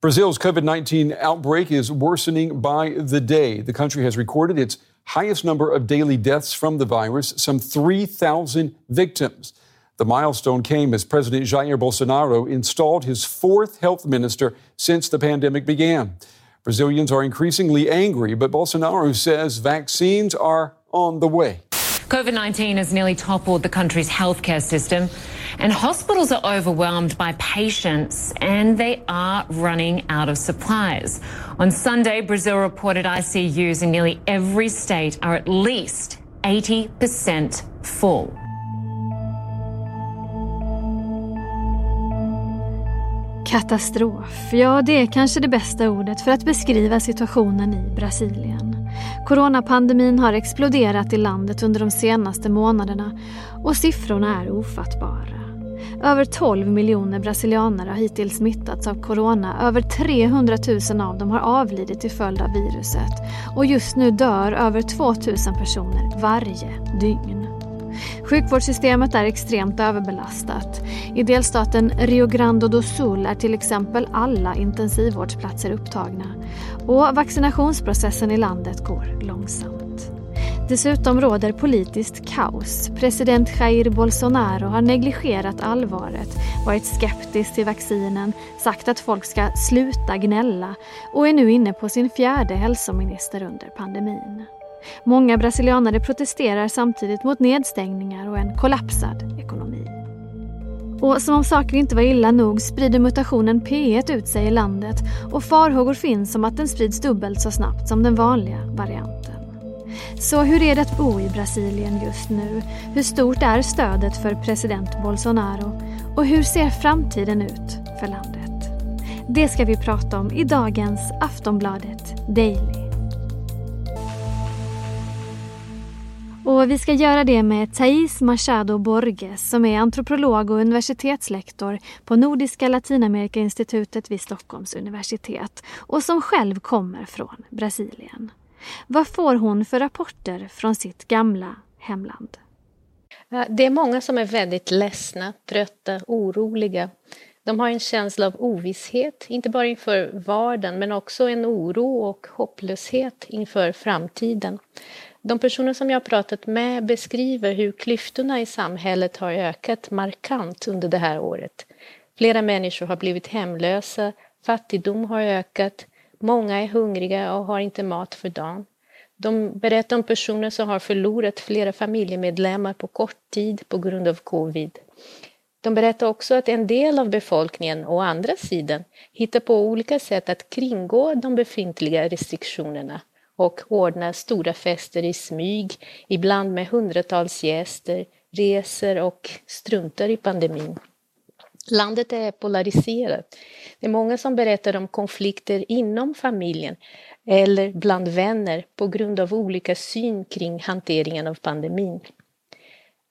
Brazil's COVID 19 outbreak is worsening by the day. The country has recorded its highest number of daily deaths from the virus, some 3,000 victims. The milestone came as President Jair Bolsonaro installed his fourth health minister since the pandemic began. Brazilians are increasingly angry, but Bolsonaro says vaccines are on the way. COVID 19 has nearly toppled the country's healthcare system, and hospitals are overwhelmed by patients and they are running out of supplies. On Sunday, Brazil reported ICUs in nearly every state are at least 80% full. Katastrof, ja det är kanske det bästa ordet för att beskriva situationen i Brasilien. Coronapandemin har exploderat i landet under de senaste månaderna och siffrorna är ofattbara. Över 12 miljoner brasilianer har hittills smittats av corona. Över 300 000 av dem har avlidit till följd av viruset. Och just nu dör över 2 000 personer varje dygn. Sjukvårdssystemet är extremt överbelastat. I delstaten Rio Grande do Sul är till exempel alla intensivvårdsplatser upptagna och vaccinationsprocessen i landet går långsamt. Dessutom råder politiskt kaos. President Jair Bolsonaro har negligerat allvaret, varit skeptisk till vaccinen, sagt att folk ska sluta gnälla och är nu inne på sin fjärde hälsominister under pandemin. Många brasilianare protesterar samtidigt mot nedstängningar och en kollapsad ekonomi. Och som om saker inte var illa nog sprider mutationen P1 ut sig i landet och farhågor finns om att den sprids dubbelt så snabbt som den vanliga varianten. Så hur är det att bo i Brasilien just nu? Hur stort är stödet för president Bolsonaro? Och hur ser framtiden ut för landet? Det ska vi prata om i dagens Aftonbladet Daily. Och vi ska göra det med Thais Machado Borges som är antropolog och universitetslektor på Nordiska Latinamerikainstitutet vid Stockholms universitet och som själv kommer från Brasilien. Vad får hon för rapporter från sitt gamla hemland? Eh, det är många som är väldigt ledsna, trötta, oroliga. De har en känsla av ovisshet, inte bara inför vardagen men också en oro och hopplöshet inför framtiden. De personer som jag har pratat med beskriver hur klyftorna i samhället har ökat markant under det här året. Flera människor har blivit hemlösa, fattigdom har ökat, många är hungriga och har inte mat för dagen. De berättar om personer som har förlorat flera familjemedlemmar på kort tid på grund av covid. De berättar också att en del av befolkningen, å andra sidan, hittar på olika sätt att kringgå de befintliga restriktionerna och ordnar stora fester i smyg, ibland med hundratals gäster, reser och struntar i pandemin. Landet är polariserat. Det är många som berättar om konflikter inom familjen eller bland vänner på grund av olika syn kring hanteringen av pandemin.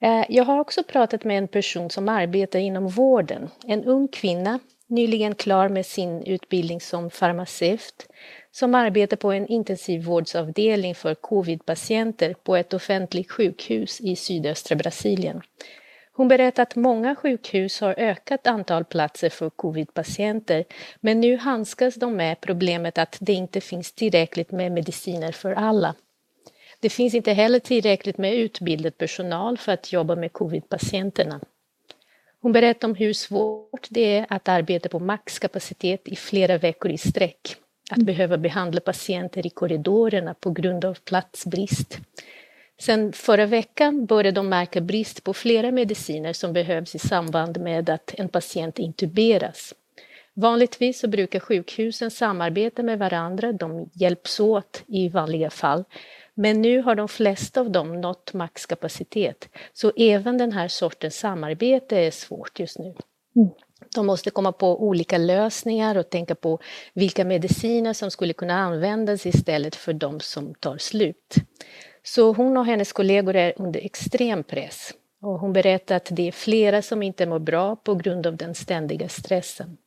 Eh, jag har också pratat med en person som arbetar inom vården, en ung kvinna, nyligen klar med sin utbildning som farmaceut, som arbetar på en intensivvårdsavdelning för covidpatienter på ett offentligt sjukhus i sydöstra Brasilien. Hon berättar att många sjukhus har ökat antal platser för covidpatienter men nu handskas de med problemet att det inte finns tillräckligt med mediciner för alla. Det finns inte heller tillräckligt med utbildad personal för att jobba med covidpatienterna. Hon berättar om hur svårt det är att arbeta på maxkapacitet i flera veckor i sträck att behöva behandla patienter i korridorerna på grund av platsbrist. Sen förra veckan började de märka brist på flera mediciner som behövs i samband med att en patient intuberas. Vanligtvis så brukar sjukhusen samarbeta med varandra, de hjälps åt i vanliga fall. Men nu har de flesta av dem nått maxkapacitet, så även den här sortens samarbete är svårt just nu. Mm. De måste komma på olika lösningar och tänka på vilka mediciner som skulle kunna användas istället för de som tar slut. Så hon och hennes kollegor är under extrem press. Och hon berättar att det är flera som inte mår bra på grund av den ständiga stressen.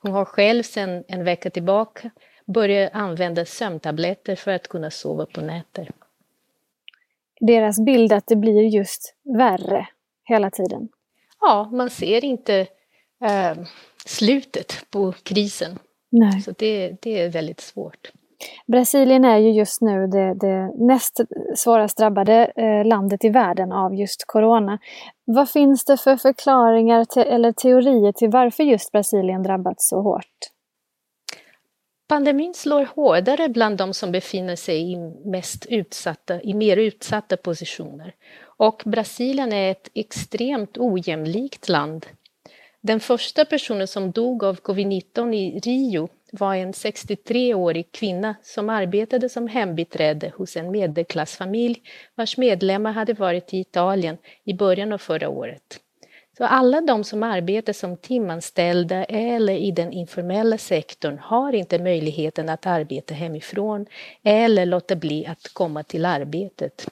Hon har själv sedan en vecka tillbaka börjat använda sömntabletter för att kunna sova på nätter. Deras bild att det blir just värre hela tiden? Ja, man ser inte eh, slutet på krisen. Nej. Så det, det är väldigt svårt. Brasilien är ju just nu det, det näst svårast drabbade eh, landet i världen av just corona. Vad finns det för förklaringar till, eller teorier till varför just Brasilien drabbats så hårt? Pandemin slår hårdare bland de som befinner sig i, mest utsatta, i mer utsatta positioner. Och Brasilien är ett extremt ojämlikt land. Den första personen som dog av covid-19 i Rio var en 63-årig kvinna som arbetade som hembiträde hos en medelklassfamilj vars medlemmar hade varit i Italien i början av förra året. Så alla de som arbetar som timanställda eller i den informella sektorn har inte möjligheten att arbeta hemifrån eller låta bli att komma till arbetet.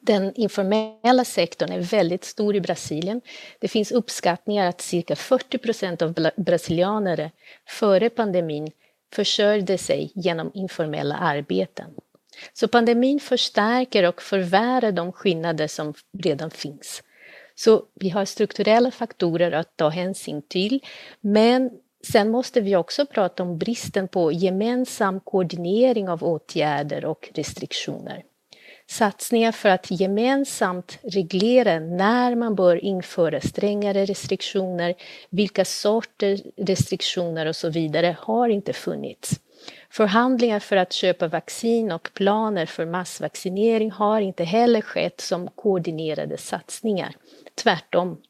Den informella sektorn är väldigt stor i Brasilien. Det finns uppskattningar att cirka 40 procent av brasilianare före pandemin försörjde sig genom informella arbeten. Så pandemin förstärker och förvärrar de skillnader som redan finns. Så vi har strukturella faktorer att ta hänsyn till, men sen måste vi också prata om bristen på gemensam koordinering av åtgärder och restriktioner satsningar för att gemensamt reglera när man bör införa strängare restriktioner, vilka sorter restriktioner och så vidare har inte funnits. Förhandlingar för att köpa vaccin och planer för massvaccinering har inte heller skett som koordinerade satsningar. Tvärtom.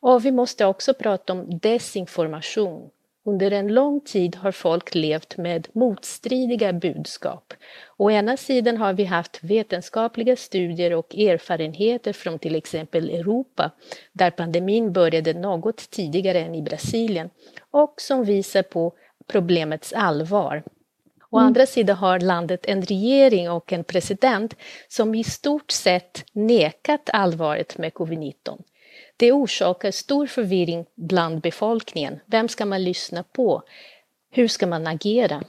Och vi måste också prata om desinformation. Under en lång tid har folk levt med motstridiga budskap. Å ena sidan har vi haft vetenskapliga studier och erfarenheter från till exempel Europa, där pandemin började något tidigare än i Brasilien, och som visar på problemets allvar. Å mm. andra sidan har landet en regering och en president som i stort sett nekat allvaret med covid-19. Det orsakar stor förvirring bland befolkningen. Vem ska man lyssna på? Hur ska man agera?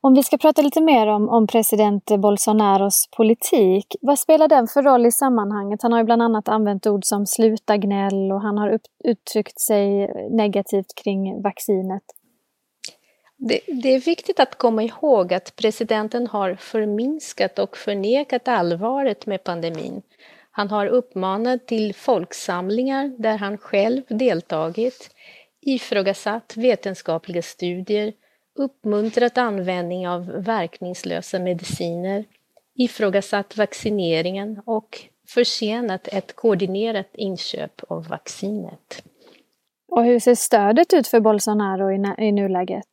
Om vi ska prata lite mer om, om president Bolsonaros politik, vad spelar den för roll i sammanhanget? Han har ju bland annat använt ord som sluta gnäll och han har upp, uttryckt sig negativt kring vaccinet. Det, det, är viktigt att komma ihåg att presidenten har förminskat och förnekat allvaret med pandemin. Han har uppmanat till folksamlingar där han själv deltagit, ifrågasatt vetenskapliga studier, uppmuntrat användning av verkningslösa mediciner, ifrågasatt vaccineringen och försenat ett koordinerat inköp av vaccinet. Och hur ser stödet ut för Bolsonaro i, i nuläget?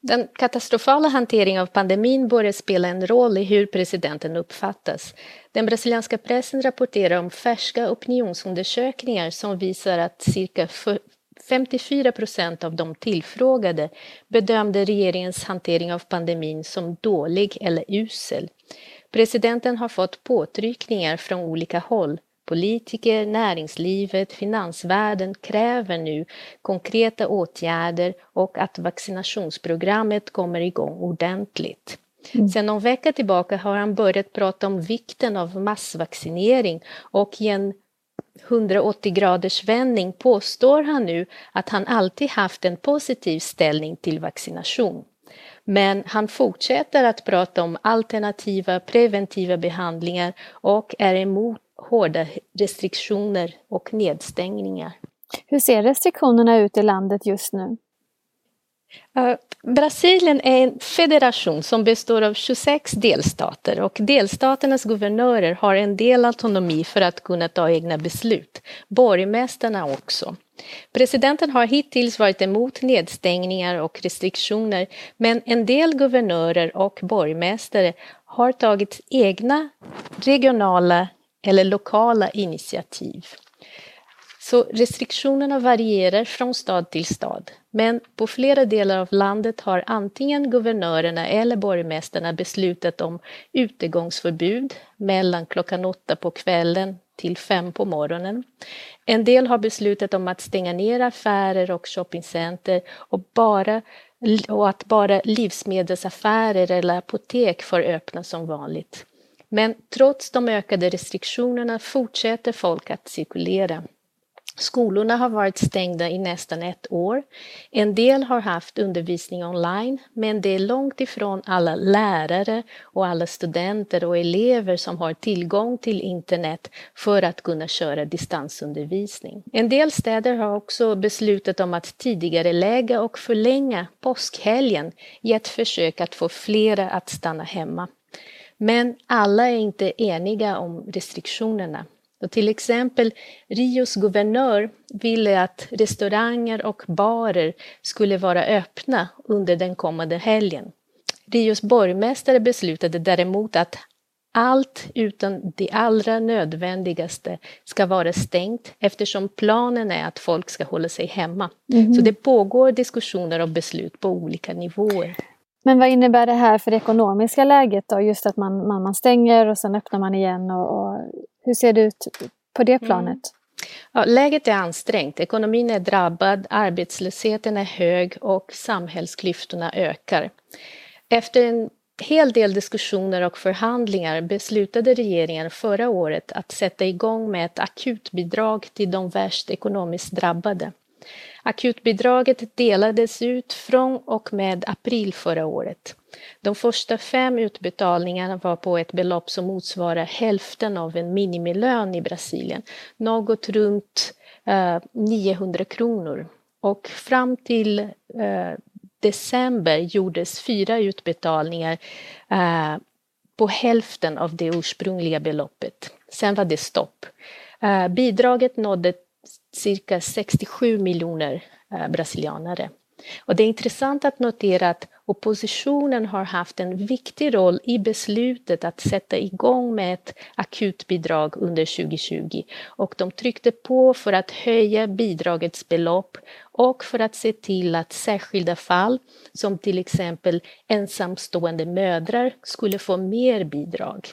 Den katastrofala hanteringen av pandemin börjar spela en roll i hur presidenten uppfattas. Den brasilianska pressen rapporterar om färska opinionsundersökningar som visar att cirka 54 procent av de tillfrågade bedömde regeringens hantering av pandemin som dålig eller usel. Presidenten har fått påtryckningar från olika håll Politiker, näringslivet, finansvärlden kräver nu konkreta åtgärder och att vaccinationsprogrammet kommer igång ordentligt. Mm. Sen någon vecka tillbaka har han börjat prata om vikten av massvaccinering och i en 180 graders vändning påstår han nu att han alltid haft en positiv ställning till vaccination. Men han fortsätter att prata om alternativa preventiva behandlingar och är emot hårda restriktioner och nedstängningar. Hur ser restriktionerna ut i landet just nu? Brasilien är en federation som består av 26 delstater och delstaternas guvernörer har en del autonomi för att kunna ta egna beslut. Borgmästarna också. Presidenten har hittills varit emot nedstängningar och restriktioner men en del guvernörer och borgmästare har tagit egna regionala eller lokala initiativ. Så restriktionerna varierar från stad till stad, men på flera delar av landet har antingen guvernörerna eller borgmästarna beslutat om utegångsförbud mellan klockan åtta på kvällen till fem på morgonen. En del har beslutat om att stänga ner affärer och shoppingcenter och, bara, och att bara livsmedelsaffärer eller apotek får öppna som vanligt. Men trots de ökade restriktionerna fortsätter folk att cirkulera. Skolorna har varit stängda i nästan ett år. En del har haft undervisning online, men det är långt ifrån alla lärare och alla studenter och elever som har tillgång till internet för att kunna köra distansundervisning. En del städer har också beslutat om att tidigare lägga och förlänga påskhelgen i ett försök att få flera att stanna hemma. Men alla är inte eniga om restriktionerna. Och till exempel Rios guvernör ville att restauranger och barer skulle vara öppna under den kommande helgen. Rios borgmästare beslutade däremot att allt utan det allra nödvändigaste ska vara stängt eftersom planen är att folk ska hålla sig hemma. Mm. Så det pågår diskussioner och beslut på olika nivåer. Men vad innebär det här för det ekonomiska läget då? Just att man, man, man stänger och sen öppnar man igen. Och, och hur ser det ut på det planet? Mm. Ja, läget är ansträngt, ekonomin är drabbad, arbetslösheten är hög och samhällsklyftorna ökar. Efter en hel del diskussioner och förhandlingar beslutade regeringen förra året att sätta igång med ett akutbidrag till de värst ekonomiskt drabbade. Akutbidraget delades ut från och med april förra året. De första fem utbetalningarna var på ett belopp som motsvarar hälften av en minimilön i Brasilien, något runt eh, 900 kronor. Och fram till eh, december gjordes fyra utbetalningar eh, på hälften av det ursprungliga beloppet. Sen var det stopp. Eh, bidraget nådde cirka 67 miljoner eh, brasilianare. Och det är intressant att notera att oppositionen har haft en viktig roll i beslutet att sätta igång med ett akutbidrag under 2020 och de tryckte på för att höja bidragets belopp och för att se till att särskilda fall som till exempel ensamstående mödrar skulle få mer bidrag.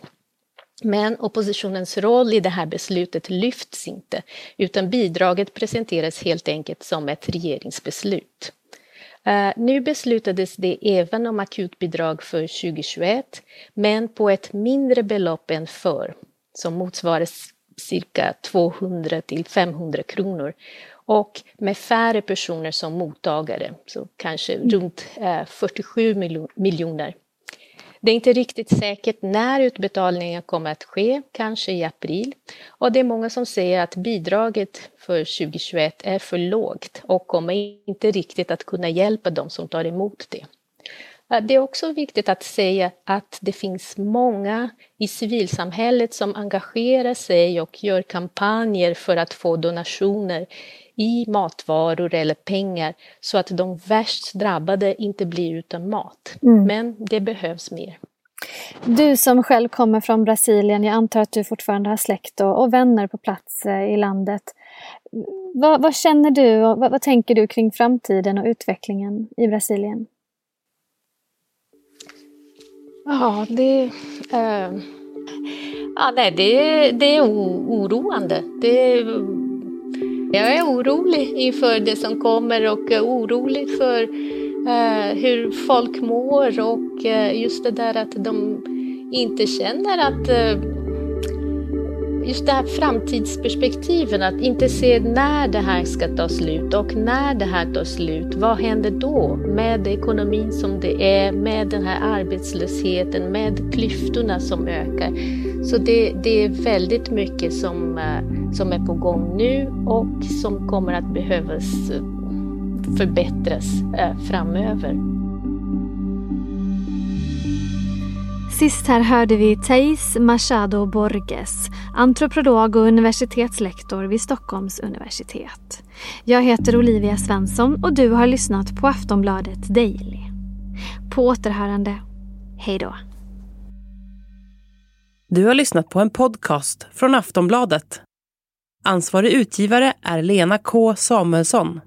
Men oppositionens roll i det här beslutet lyfts inte, utan bidraget presenteras helt enkelt som ett regeringsbeslut. Uh, nu beslutades det även om akutbidrag för 2021, men på ett mindre belopp än förr, som motsvarar cirka 200 till 500 kronor och med färre personer som mottagare, så kanske runt uh, 47 miljoner. Det är inte riktigt säkert när utbetalningen kommer att ske, kanske i april. Och det är många som säger att bidraget för 2021 är för lågt och kommer inte riktigt att kunna hjälpa dem som tar emot det. Det är också viktigt att säga att det finns många i civilsamhället som engagerar sig och gör kampanjer för att få donationer i matvaror eller pengar så att de värst drabbade inte blir utan mat. Mm. Men det behövs mer. Du som själv kommer från Brasilien, jag antar att du fortfarande har släkt och, och vänner på plats eh, i landet. Vad, vad känner du och vad, vad, tänker du kring framtiden och utvecklingen i Brasilien? Ja, det, äh, ja, nej, det, det är oroande. Det jag är orolig inför det som kommer och orolig för eh, hur folk mår och eh, just det där att de inte känner att eh, just det här framtidsperspektiven, att inte se när det här ska ta slut och när det här tar slut, vad händer då med ekonomin som det är, med den här arbetslösheten, med klyftorna som ökar. Så det, det är väldigt mycket som, eh, som är på gång nu och som kommer att behövas eh, förbättras eh, framöver. Sist här hörde vi Thais Machado Borges, antropolog och universitetslektor vid Stockholms universitet. Jag heter Olivia Svensson och du har lyssnat på Aftonbladet Daily. På återhörande. Hej då. Du har lyssnat på en podcast från Aftonbladet. Ansvarig utgivare är Lena K Samuelsson.